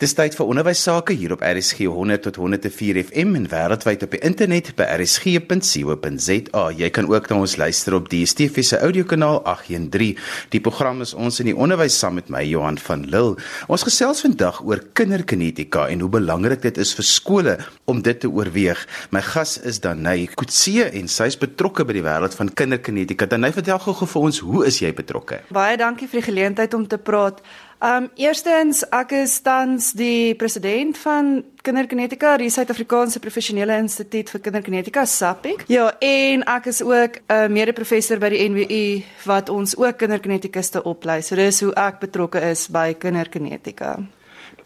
Dis tyd vir onderwys sake hier op RSG 100 tot 104 FM en wêreldwyd op die internet by rsg.co.za. Jy kan ook na ons luister op die DSTV se audiokanaal 813. Die program is ons in die onderwys saam met my Johan van Lille. Ons gesels vandag oor kinderkinetika en hoe belangrik dit is vir skole om dit te oorweeg. My gas is Danai Kutse en sy is betrokke by die wêreld van kinderkinetika. Danai, vertel gou vir ons, hoe is jy betrokke? Baie dankie vir die geleentheid om te praat. Um eerstens ek is tans die president van Kinderkinetika, die Suid-Afrikaanse Professionele Instituut vir Kinderkinetika SAPIK. Ja, en ek is ook 'n uh, mede-professor by die NWU wat ons ook kinderkinetikuste oplei. So dis hoe ek betrokke is by kinderkinetika.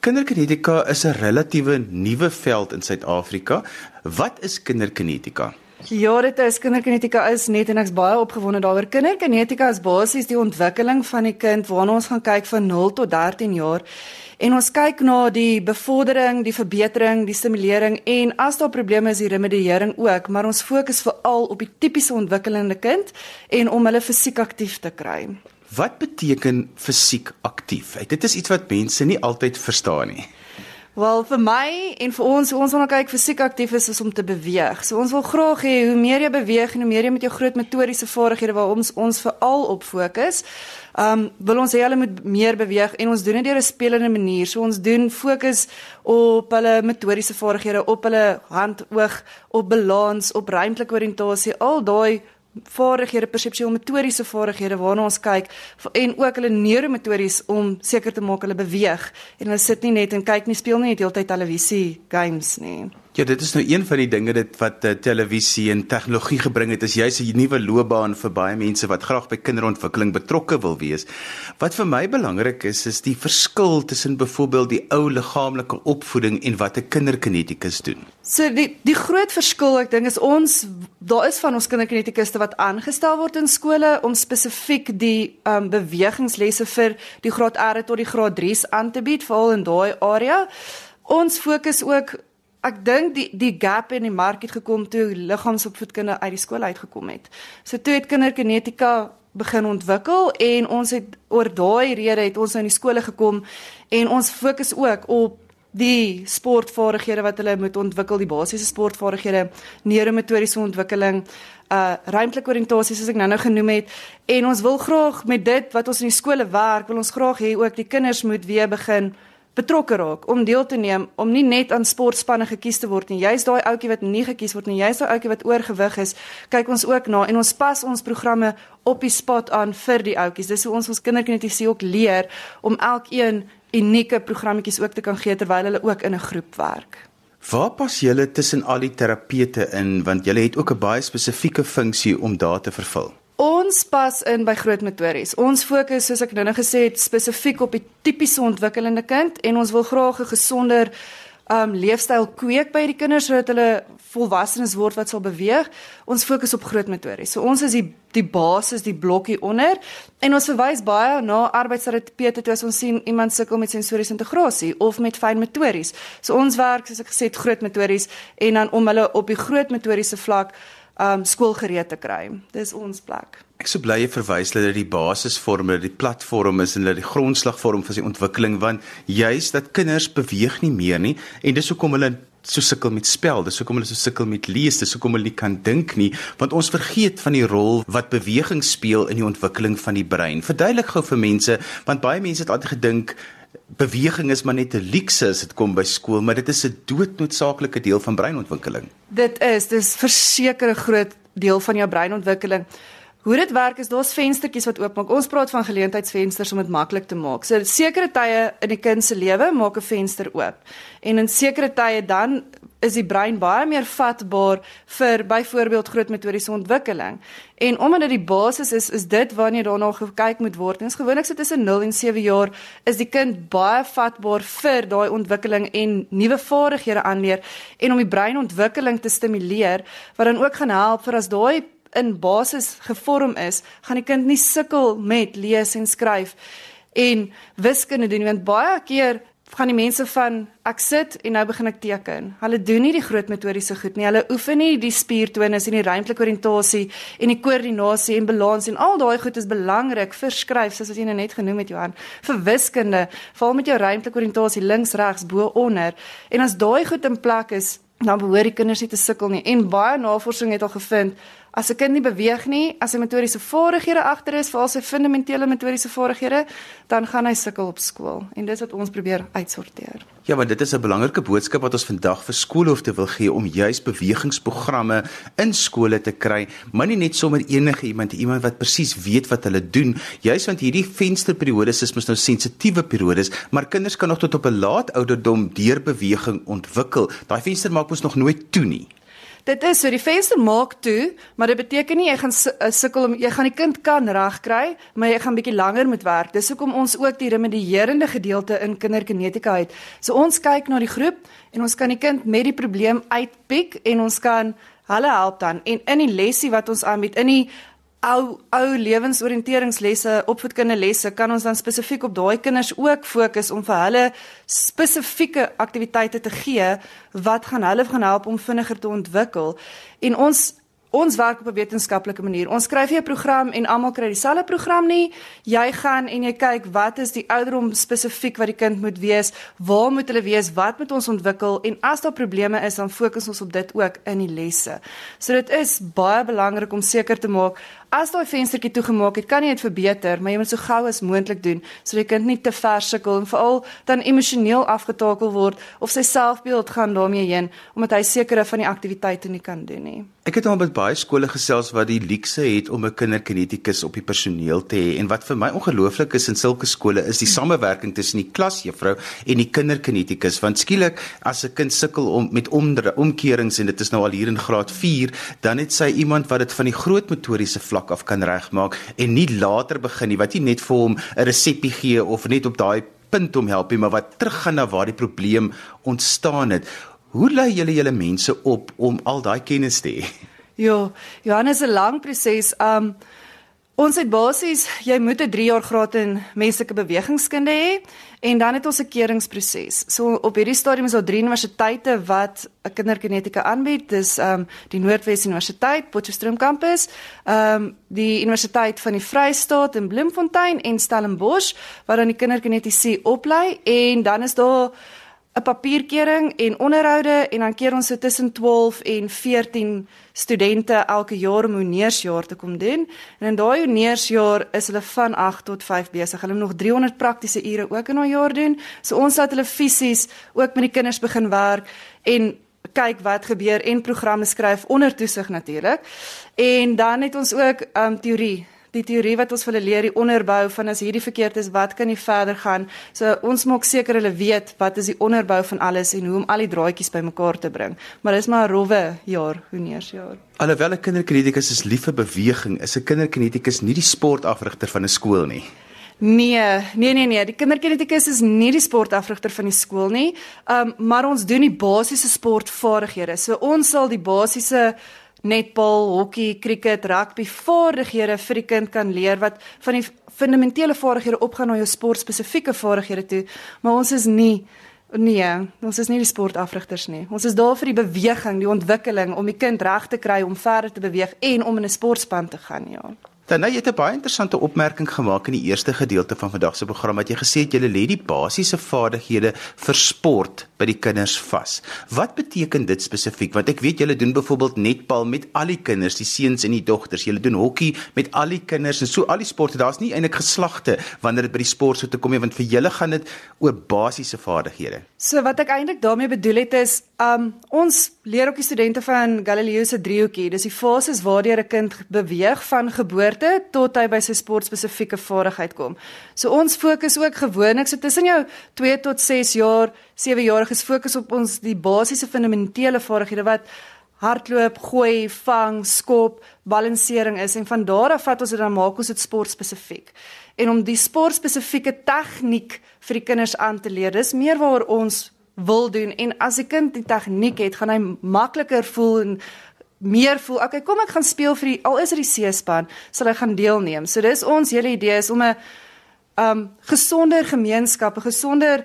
Kinderkinetika is 'n relatiewe nuwe veld in Suid-Afrika. Wat is kinderkinetika? Ja, dit is kinderkinetika is net en ek's baie opgewonde daaroor. Kinderkinetika is basies die ontwikkeling van die kind waarna ons gaan kyk van 0 tot 13 jaar. En ons kyk na die bevordering, die verbetering, die stimulering en as daar probleme is, die remediering ook, maar ons fokus veral op die tipiese ontwikkelende kind en om hulle fisiek aktief te kry. Wat beteken fisiek aktief? Dit is iets wat mense nie altyd verstaan nie. Wel vir my en vir ons, ons wil nou kyk fisiek aktief is, is om te beweeg. So ons wil graag hê hoe meer jy beweeg en hoe meer jy met jou groot motoriese vaardighede waar ons ons veral op fokus. Um wil ons hê hulle moet meer beweeg en ons doen dit deur 'n spelende manier. So ons doen fokus op hulle motoriese vaardighede, op hulle hand, oog, op balans, op ruimtelike oriëntasie, al daai vaardighede, perseptueel motoriese vaardighede waarna ons kyk en ook hulle neuromotories om seker te maak hulle beweeg en hulle sit nie net en kyk nie speel nie net heeltyd televisie games nie. Ja, dit is nou een van die dinge dit wat uh, televisie en tegnologie gebring het. Is juis 'n nuwe loopbaan vir baie mense wat graag by kinderontwikkeling betrokke wil wees. Wat vir my belangrik is, is die verskil tussen byvoorbeeld die ou liggaamlike opvoeding en wat 'n kinderkinetikus doen. So die die groot verskil ek dink is ons daar is van ons kinderkinetikuste wat aangestel word in skole om spesifiek die um bewegingslesse vir die graad R tot die graad 3s aan te bied veral in daai area. Ons fokus ook ek dink die die gap in die mark het gekom toe liggaamsopvoedkunde uit die skool uitgekom het. So toe het kinderkinetika begin ontwikkel en ons het oor daai rede het ons nou in die skole gekom en ons fokus ook op die sportvaardighede wat hulle moet ontwikkel, die basiese sportvaardighede, neuromotoriese ontwikkeling, uh ruimtelike oriëntasie soos ek nou-nou genoem het en ons wil graag met dit wat ons in die skole werk, wil ons graag hê ook die kinders moet weer begin betrokke raak om deel te neem om nie net aan sportspanne gekies te word nie. Jy's daai ouetjie wat nie gekies word nie. Jy's daai ouetjie wat oorgewig is. Kyk ons ook na en ons pas ons programme op die spot aan vir die ouetjies. Dis hoe ons ons kinderkinetiese ook leer om elkeen unieke programmetjies ook te kan gee terwyl hulle ook in 'n groep werk. Waar pas julle tussen al die terapete in want julle het ook 'n baie spesifieke funksie om daar te vervul? Ons pas in by groot motories. Ons fokus soos ek nou net gesê het spesifiek op die tipiese ontwikkelende kind en ons wil graag 'n gesonder um leefstyl kweek by die kinders sodat hulle volwassenes word wat sal beweeg. Ons fokus op groot motories. So ons is die die basis, die blokkie onder en ons verwys baie na arbeidsterapeute toe as ons sien iemand sukkel met sensoriese integrasie of met fyn motories. So ons werk soos ek gesê het groot motories en dan om hulle op die groot motoriese vlak um skoolgereed te kry. Dis ons plek. Ek sou bly jy verwys dat dit die basisvorm, dat die platform is en dat die grondslagvorm vir sy ontwikkeling want juis dat kinders beweeg nie meer nie en dis hoekom hulle so sukkel met spel, dis hoekom hulle so sukkel met lees, dis hoekom hulle nie kan dink nie, want ons vergeet van die rol wat beweging speel in die ontwikkeling van die brein. Verduidelik gou vir mense, want baie mense het altyd gedink beweging is maar net 'n luukse as dit kom by skool, maar dit is 'n doodnoodsaaklike deel van breinontwikkeling. Dit is, dis verseker 'n groot deel van jou breinontwikkeling. Hoe dit werk is daar's venstertjies wat oopmaak. Ons praat van geleentheidsvensters om dit maklik te maak. So sekere tye in die kind se lewe maak 'n venster oop. En in sekere tye dan is die brein baie meer vatbaar vir byvoorbeeld groot motoriese ontwikkeling. En omdat dit die basis is, is dit wanneer daarna gekyk moet word. Ons gewoonlik sit tussen 0 en 7 jaar is die kind baie vatbaar vir daai ontwikkeling en nuwe vaardighede aanleer en om die breinontwikkeling te stimuleer wat dan ook gaan help vir as daai in basis gevorm is, gaan die kind nie sukkel met lees en skryf en wiskunde doen want baie keer gaan die mense van ek sit en nou begin ek teken. Hulle doen nie die groot metodiese goed nie. Hulle oefen nie die spiertonus en die ruimtelike oriëntasie en die koördinasie en balans en al daai goed is belangrik vir skryf soos wat jy nou net genoem het Johan. Vir wiskunde, veral met jou ruimtelike oriëntasie links, regs, bo, onder. En as daai goed in plek is, dan behoort die kinders nie te sukkel nie. En baie navorsing het al gevind as 'n kind nie beweeg nie, as sy metodiese vaardighede agter is, veral sy fundamentele metodiese vaardighede, dan gaan hy sukkel op skool. En dis wat ons probeer uitsorteer. Ja, want dit is 'n belangrike boodskap wat ons vandag vir skoolhoofde wil gee om juis bewegingsprogramme in skole te kry, maar nie net sommer enige iemand, iemand wat presies weet wat hulle doen, juis want hierdie vensterperiodes is mos nou sensitiewe periodes, maar kinders kan nog tot op 'n laat ouderdom deur beweging ontwikkel. Daai venster maak mos nog nooit toe nie. Dit is so die venster maak toe, maar dit beteken nie jy gaan eh, sukkel om jy gaan die kind kan regkry, maar jy gaan bietjie langer moet werk. Dis hoekom ons ook die remedierende gedeelte in kinderkinetika het. So ons kyk na die groep en ons kan die kind met die probleem uitpiek en ons kan hulle help dan en in die lesie wat ons aanbied in die ou ou lewensoriënteringslesse, opvoedkundelesse kan ons dan spesifiek op daai kinders ook fokus om vir hulle spesifieke aktiwiteite te gee wat gaan hulle gaan help om vinniger te ontwikkel. En ons Ons werk op 'n wetenskaplike manier. Ons skryf nie 'n program en almal kry dieselfde program nie. Jy gaan en jy kyk wat is die ouderdom spesifiek wat die kind moet wees, waar moet hulle wees, wat moet ons ontwikkel en as daar probleme is, dan fokus ons op dit ook in die lesse. So dit is baie belangrik om seker te maak as daai venstertjie toegemaak het, kan jy dit verbeter, maar jy moet so gou as moontlik doen sodat die kind nie te ver sukkel en veral dan emosioneel afgetakel word of sy selfbeeld gaan daarmee heen omdat hy sekere van die aktiwiteite nie kan doen nie. Ek het al met baie skole gesels wat die luukse het om 'n kinderkinetikus op die personeel te hê en wat vir my ongelooflik is in sulke skole is die samewerking tussen die klasjuffrou en die kinderkinetikus want skielik as 'n kind sukkel om met omdre, omkerings en dit is nou al hier in graad 4 dan het sy iemand wat dit van die groot motoriese vlak vlak af kan regmaak en nie later begin nie wat jy net vir hom 'n resepie gee of net op daai punt om help nie maar wat teruggaan na waar die probleem ontstaan het. Hoe lei julle julle mense op om al daai kennis te hê? Ja, Johannes 'n lang proses. Um Ons het basies, jy moet 'n 3 jaar graad in menslike bewegingskunde hê en dan het ons 'n keuringsproses. So op hierdie stadium is daar drie universiteite wat 'n kinderkinetika aanbied. Dis ehm um, die Noordwes Universiteit, Potchefstroom kampus, ehm um, die Universiteit van die Vrystaat in Bloemfontein en Stellenbosch waar dan die kinderkinetiese oplei en dan is daar 'n papierkering en onderhoude en dan keer ons so tussen 12 en 14 studente elke jaar om honeursjaar te kom doen. En in daai honeursjaar is hulle van 8 tot 5 besig. Hulle moet nog 300 praktiese ure ook in 'n jaar doen. So ons laat hulle fisies ook met die kinders begin werk en kyk wat gebeur en programme skryf onder toesig natuurlik. En dan het ons ook um teorie die teorie wat ons vir hulle leer, die onderbou van as hierdie verkeerd is, wat kan nie verder gaan? So ons maak seker hulle weet wat is die onderbou van alles en hoe om al die draadjies bymekaar te bring. Maar dis maar 'n rowwe jaar, honeursjaar. Alhoewel 'n kinderkinetikus is lief vir beweging, is 'n kinderkinetikus nie die sportafrigter van 'n skool nie. Nee, nee nee nee, die kinderkinetikus is nie die sportafrigter van die skool nie. Um maar ons doen die basiese sportvaardighede. So ons sal die basiese netbal, hokkie, cricket, rugby vaardighede vir die kind kan leer wat van die fundamentele vaardighede opgaan na jou sportspesifieke vaardighede toe, maar ons is nie nee, ons is nie die sportafrigters nie. Ons is daar vir die beweging, die ontwikkeling om die kind reg te kry om verder te beweeg en om in 'n sportspan te gaan, ja. Dan nou jy het 'n baie interessante opmerking gemaak in die eerste gedeelte van vandag se program wat jy gesê het jy lê die basiese vaardighede vir sport by die kinders vas. Wat beteken dit spesifiek? Want ek weet julle doen byvoorbeeld netbal met al die kinders, die seuns en die dogters. Julle doen hokkie met al die kinders en so al die sporte. Daar's nie eintlik geslagte wanneer dit by die sport so te kom nie, want vir julle gaan dit oor basiese vaardighede. So wat ek eintlik daarmee bedoel het is, um ons leer ook die studente van Galileo se driehoekie. Dis die fases waardeur 'n kind beweeg van geboorte tot hy by sy sportspesifieke vaardigheid kom. So ons fokus ook gewoonlik so tussen jou 2 tot 6 jaar, 7 jariges fokus op ons die basiese fundamentele vaardighede wat hardloop, gooi, vang, skop, balansering is en van daar af vat ons dit dan maak ons dit sportspesifiek. En om die sportspesifieke tegniek vir die kinders aan te leer, dis meer waar ons wil doen en as 'n kind die tegniek het, gaan hy makliker voel en meer voel, okay, kom ek gaan speel vir die al is dit die C-span, sal hy gaan deelneem. So dis ons hele idee is om 'n um gesonder gemeenskap, 'n gesonder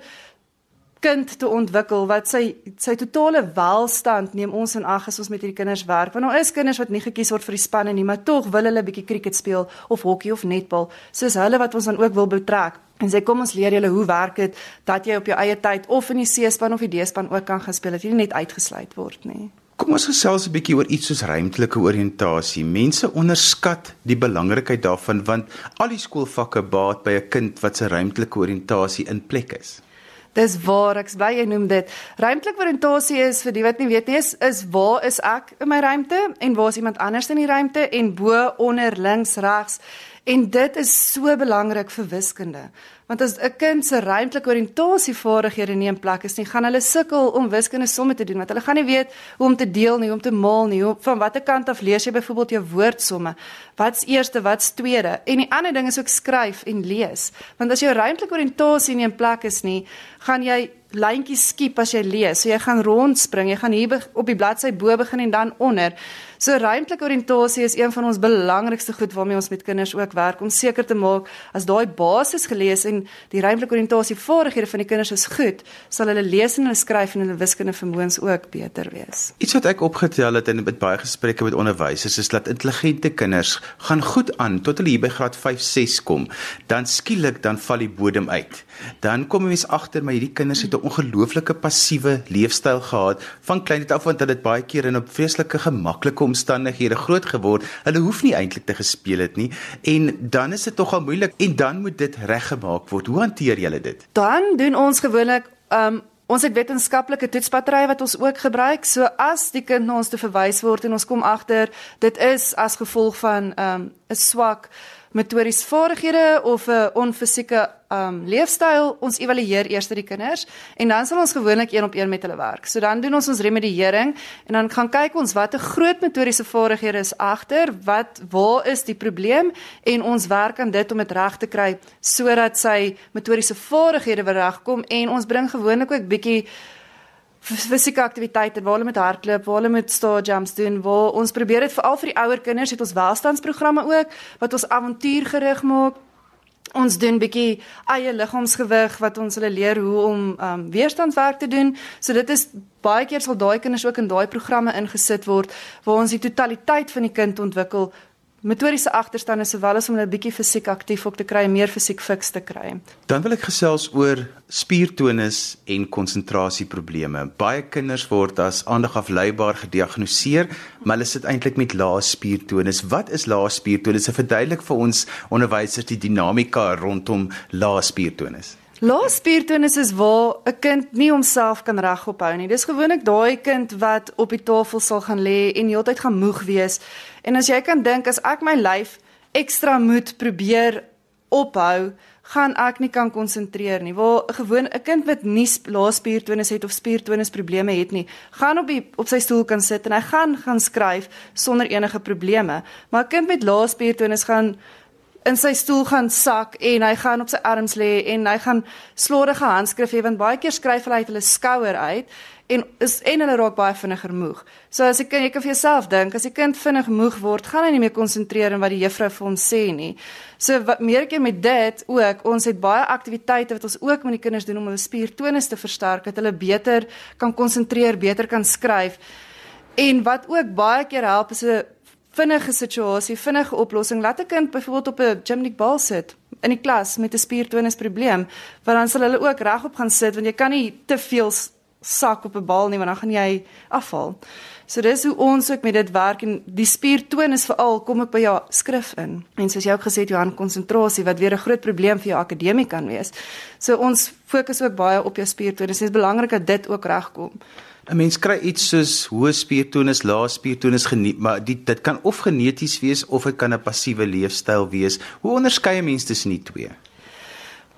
kind te ontwikkel wat sy sy totale welstand neem ons in ag as ons met hierdie kinders werk. Want daar is kinders wat nie gekies word vir die spanne nie, maar tog wil hulle bietjie cricket speel of hokkie of netbal. Soos hulle wat ons dan ook wil betrek. En sê kom ons leer julle hoe werk dit dat jy op jou eie tyd of in die C-span of die D-span ook kan gespeel het. Jy nie net uitgesluit word nie. Kom ons gesels 'n bietjie oor iets soos ruimtelike oriëntasie. Mense onderskat die belangrikheid daarvan want al die skoolvakke baat by 'n kind wat se ruimtelike oriëntasie in plek is. Dis waar ek bly jy noem dit. Ruimtelike oriëntasie is vir die wat nie weet nie is, is waar is ek in my ruimte en waar is iemand anders in die ruimte en bo, onder, links, regs. En dit is so belangrik vir wiskunde. Want as 'n kind se ruimtelike oriëntasievaardighede nie in plek is nie, gaan hulle sukkel om wiskunde somme te doen want hulle gaan nie weet hoe om te deel nie, hoe om te maal nie, hoe van watter kant af lees jy byvoorbeeld jou woordsomme? Wat's eerste, wat's tweede? En die ander ding is ook skryf en lees. Want as jou ruimtelike oriëntasie nie in plek is nie, gaan jy lyntjies skiep as jy lees. So jy gaan rondspring, jy gaan hier op die bladsy bo begin en dan onder. So ruimtelike oriëntasie is een van ons belangrikste goed waarmee ons met kinders ook werk om seker te maak as daai basis gelees en die ruimtelike oriëntasie vaardighede van die kinders is goed, sal hulle lees en hulle skryf en hulle wiskunde vermoëns ook beter wees. Iets wat ek opgetel het in met baie gesprekke met onderwysers is dat intelligente kinders gaan goed aan tot hulle hier by graad 5, 6 kom. Dan skielik dan val die bodem uit. Dan kom jy mens agter maar hierdie kinders het 'n ongelooflike passiewe leefstyl gehad van klein af want hulle het baie keer in 'n vreeslike gemaklike omstandighede groot geword. Hulle hoef nie eintlik te gespeel het nie en dan is dit tog al moeilik en dan moet dit reggemaak word. Hoe hanteer julle dit? Dan doen ons gewoonlik um Ons het wetenskaplike toetsbatterye wat ons ook gebruik. So as die kind na ons toe verwys word en ons kom agter dit is as gevolg van 'n um, swak metodiese vaardighede of 'n onfisieke um leefstyl, ons evalueer eers die kinders en dan sal ons gewoonlik een op een met hulle werk. So dan doen ons ons remediering en dan gaan kyk ons watter groot metodiese vaardighede is agter, wat waar is die probleem en ons werk aan dit om dit reg te kry sodat sy metodiese vaardighede weer regkom en ons bring gewoonlik ook bietjie fisieke aktiwiteite waar hulle met hardloop, waar hulle met star jumps doen, waar ons probeer dit veral vir die ouer kinders het ons welstandsprogramme ook wat ons avontuurgerig maak. Ons doen bietjie eie liggaamsgewig wat ons hulle leer hoe om um weerstandswerk te doen. So dit is baie keer sal daai kinders ook in daai programme ingesit word waar ons die totaliteit van die kind ontwikkel metodiese agterstande sowel as om hulle bietjie fisiek aktief op te kry, meer fisiek fiks te kry. Dan wil ek gesels oor spiertonus en konsentrasieprobleme. Baie kinders word as aandagafleibaar gediagnoseer, maar hulle sit eintlik met lae spiertonus. Wat is lae spiertonus? Verduidelik vir ons onderwysers die dinamika rondom lae spiertonus. Lae spiertonus is waar 'n kind nie homself kan regop hou nie. Dis gewoonlik daai kind wat op die tafel sal gaan lê en heeltyd gaan moeg wees. En as jy kan dink as ek my lyf ekstra moet probeer ophou, gaan ek nie kan konsentreer nie. Waar 'n gewoon 'n kind wat nie lae spiertonus het of spiertonus probleme het nie, gaan op die op sy stoel kan sit en hy gaan gaan skryf sonder enige probleme. Maar 'n kind met lae spiertonus gaan in sy stoel gaan sak en hy gaan op sy arms lê en hy gaan slordige handskrif hê want baie keer skryf hulle uit hulle skouer uit en is en hulle raak baie vinniger moeg. So as ek jy kan vir jouself dink as die kind vinnig moeg word, gaan hy nie meer konsentreer in wat die juffrou vir hom sê nie. So wat meer ek met dit ook, ons het baie aktiwiteite wat ons ook met die kinders doen om hulle spiertonus te versterk, dat hulle beter kan konsentreer, beter kan skryf. En wat ook baie keer help is 'n vinnige situasie, vinnige oplossing. Laat 'n kind byvoorbeeld op 'n gymnastikbal sit in die klas met 'n spiertonus probleem, want dan sal hulle ook regop gaan sit want jy kan nie te veel sak op 'n bal nie want dan gaan jy afval. So dis hoe ons ook met dit werk en die spiertonus veral kom ek by jou skrif in. En soos jy ook gesê het Johan, konsentrasie wat weer 'n groot probleem vir jou akademie kan wees. So ons fokus ook baie op jou spiertonus. Dit is belangrik dat dit ook regkom. 'n Mens kry iets soos hoë spiertonus, lae spiertonus geniet, maar die, dit kan of geneties wees of dit kan 'n passiewe leefstyl wees. Hoe onderskei mense tussen die twee?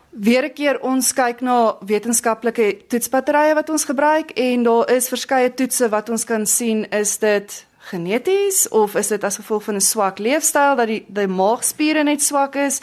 Weer 'n keer ons kyk na wetenskaplike toetsbatterye wat ons gebruik en daar is verskeie toetse wat ons kan sien is dit geneties of is dit as gevolg van 'n swak leefstyl dat die die maagspiere net swak is.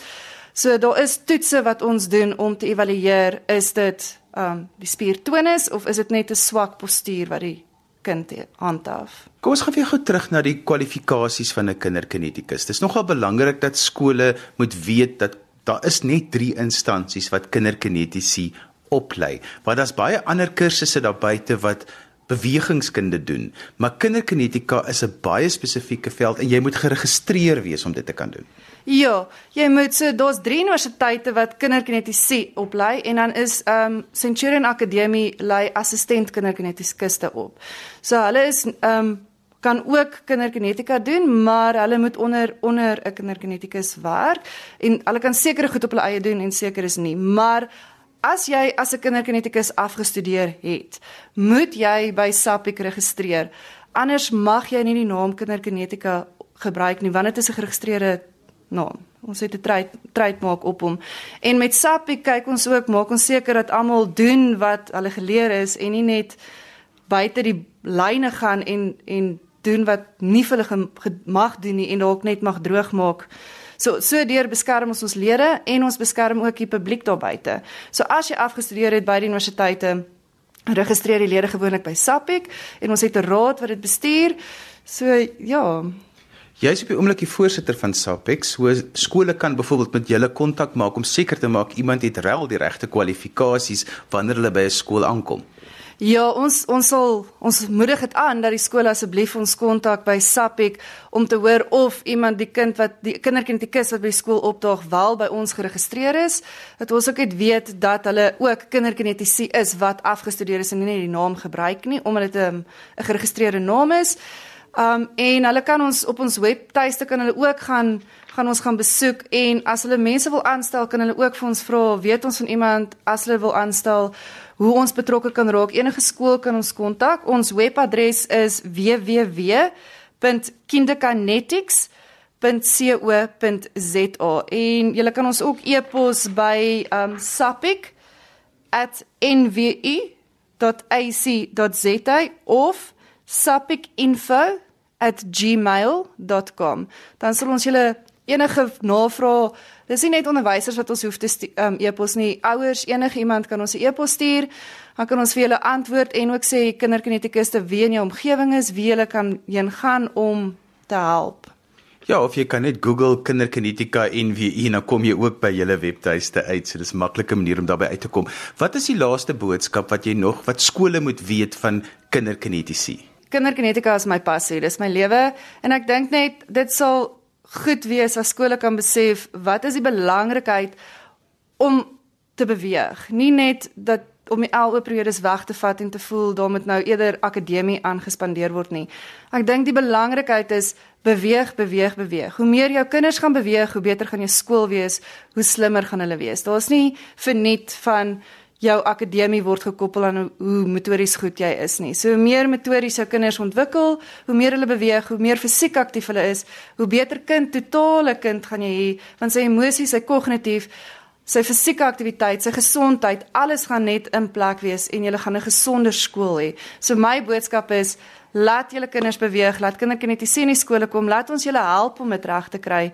So daar is toetse wat ons doen om te evalueer is dit um die spiertonus of is dit net 'n swak postuur wat die kind handhaaf? Kom ons gaan weer gou terug na die kwalifikasies van 'n kinderkinetikus. Dit is nogal belangrik dat skole moet weet dat daar is net 3 instansies wat kinderkinetiese oplei. Want daar's baie ander kursusse daar buite wat bewegingskunde doen, maar kinderkinetika is 'n baie spesifieke veld en jy moet geregistreer wees om dit te kan doen. Ja, jy moet so daar's drie universiteite wat kinderkinetiese oplei en dan is ehm um, Centurion Akademie lei assistent kinderkinetikuste op. So hulle is ehm um, kan ook kinderkinetika doen, maar hulle moet onder onder 'n kinderkinetikus werk en hulle kan sekere goed op hulle eie doen en seker is nie, maar As jy as 'n kinderkinetikus afgestudeer het, moet jy by SAPIC registreer. Anders mag jy nie die naam kinderkinetika gebruik nie want dit is 'n geregistreerde naam. Ons het 'n trade trademark op hom. En met SAPIC kyk ons ook maak ons seker dat almal doen wat hulle geleer is en nie net buite die lyne gaan en en doen wat nie vir hulle mag doen nie en dalk net mag droog maak. So so deur beskerm ons ons lede en ons beskerm ook die publiek daar buite. So as jy afgestudeer het by die universiteite, registreer die lede gewoonlik by SAPIC en ons het 'n raad wat dit bestuur. So ja, Jy is op die oomblik die voorsitter van SAPEX. So skole kan byvoorbeeld met julle kontak maak om seker te maak iemand het reg die regte kwalifikasies wanneer hulle by 'n skool aankom. Ja, ons ons sal ons moedig dit aan dat die skole asseblief ons kontak by SAPEC om te hoor of iemand die kind wat die kinderkinetikus wat by skool opdaag wel by ons geregistreer is. Dat ons ook net weet dat hulle ook kinderkinetisie is wat afgestudeer is en nie net die naam gebruik nie omdat dit 'n 'n geregistreerde naam is. Um en hulle kan ons op ons webtuiste kan hulle ook gaan gaan ons gaan besoek en as hulle mense wil aanstel kan hulle ook vir ons vra, weet ons van iemand as hulle wil aanstel hoe ons betrokke kan raak. Enige skool kan ons kontak. Ons webadres is www.kinderkinetics.co.za en jy kan ons ook e-pos by um sapik@nwu.ac.za of sapikinfo@gmail.com. Dan sal ons julle enige navrae Dis nie net onderwysers wat ons hoef te um, e-pos nie. Ouers, enigiemand kan ons 'n e-pos stuur. Dan kan ons vir julle antwoord en ook sê kinderkinetikuste wie in jou omgewing is, wie hulle kan heen gaan om te help. Ja, of jy kan net Google kinderkinetika en wie dan kom jy ook by julle webtuiste uit. So dis 'n maklike manier om daarby uit te kom. Wat is die laaste boodskap wat jy nog wat skole moet weet van kinderkinetisie? Kinderkinetika is my passie, dis my lewe en ek dink net dit sal goed wees as skole kan besef wat is die belangrikheid om te beweeg. Nie net dat om die LO periodes weg te vat en te voel daar moet nou eerder akademie aangespandeer word nie. Ek dink die belangrikheid is beweeg, beweeg, beweeg. Hoe meer jou kinders gaan beweeg, hoe beter gaan jou skool wees, hoe slimmer gaan hulle wees. Daar's nie verniet van jou akademie word gekoppel aan hoe metodies goed jy is nie. So hoe meer metodies jou kinders ontwikkel, hoe meer hulle beweeg, hoe meer fisiek aktief hulle is, hoe beter kind, totale kind gaan jy hê, want sy emosies, sy kognitief, sy fisieke aktiwiteit, sy gesondheid, alles gaan net in plek wees en jy gaan 'n gesonder skool hê. So my boodskap is laat julle kinders beweeg, laat kinderkinetiese in die skole kom, laat ons julle help om dit reg te kry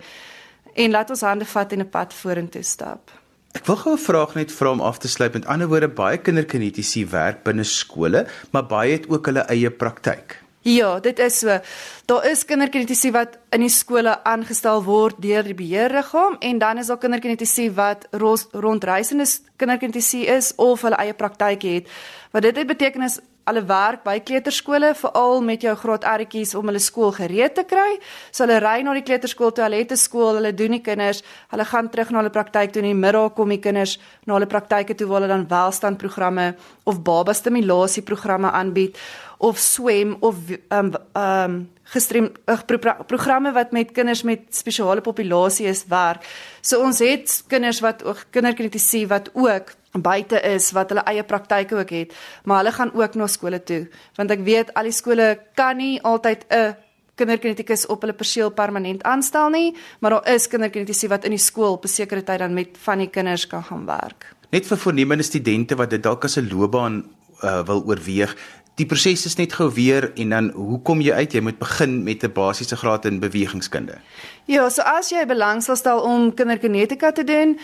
en laat ons hande vat en 'n pad vorentoe stap. Ek wil gou 'n vraag net vra om af te sluit. Met ander woorde, baie kinderkinetiese werk binne skole, maar baie het ook hulle eie praktyk. Ja, dit is so. Daar is kinderkinetiese wat in die skole aangestel word deur die beheerliggaam en dan is daar kinderkinetiese wat rondreisende kinderkinetiese is of hulle eie praktyk het. Wat dit beteken is alle werk by kleuterskole veral met jou graad R'tjies om hulle skool gereed te kry. So hulle ry na die kleuterskool toe, hulle het 'n skool, hulle doen die kinders, hulle gaan terug na hulle praktyk toe en in die middag kom die kinders na hulle praktyke toe waar hulle dan welstandprogramme of baba stimulasie programme aanbied of swem of ehm um, ehm um, gestream uh, pro programme wat met kinders met spesiale populasie is werk. So ons het kinders wat kinderkritisie wat ook buite is wat hulle eie praktyke ook het, maar hulle gaan ook na skole toe want ek weet al die skole kan nie altyd 'n kinderkinetikus op hulle perseel permanent aanstel nie, maar daar is kinderkinetici wat in die skool op 'n sekere tyd dan met van die kinders kan gaan werk. Net vir voornemende studente wat dit dalk as 'n loopbaan uh, wil oorweeg, die proses is net gou weer en dan hoe kom jy uit? Jy moet begin met 'n basiese graad in bewegingskunde. Ja, so as jy belangstel stel om kinderkinetika te doen,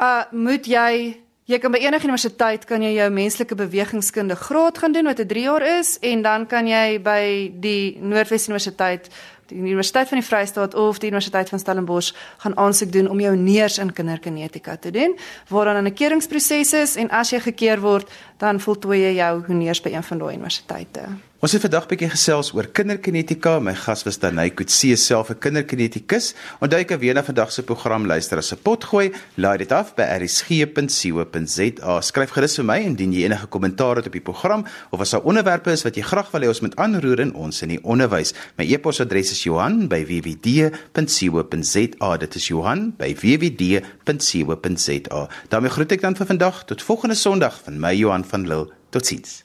uh moet jy Jy kan by enige universiteit kan jy jou menslike bewegingskunde graad gaan doen wat 'n 3 jaar is en dan kan jy by die Noordwes Universiteit die Universiteit van die Vrystaat of die Universiteit van Stellenbosch gaan aansoek doen om jou neers in kinderkinetika te doen, waar dan 'n keuringsproses is en as jy gekeer word, dan voltooi jy jou honeurs by een van daai universiteite. Ons het vandag bietjie gesels oor kinderkinetika. My gas was Danai Kutse, self 'n kinderkinetikus. Onthou kan weer na vandag se program luister as 'n potgooi. Laai dit af by rsg.co.za. Skryf gerus vir my indien jy enige kommentaar het op die program of as daar onderwerpe is wat jy graag wil hê ons moet aanroer in ons in die onderwys. My e-posadres is Johan@wwd.co.za. Dit is Johan@wwd.co.za. daarmee groet ek dan vir vandag tot volgende Sondag van my Johan van Lille. Totsiens.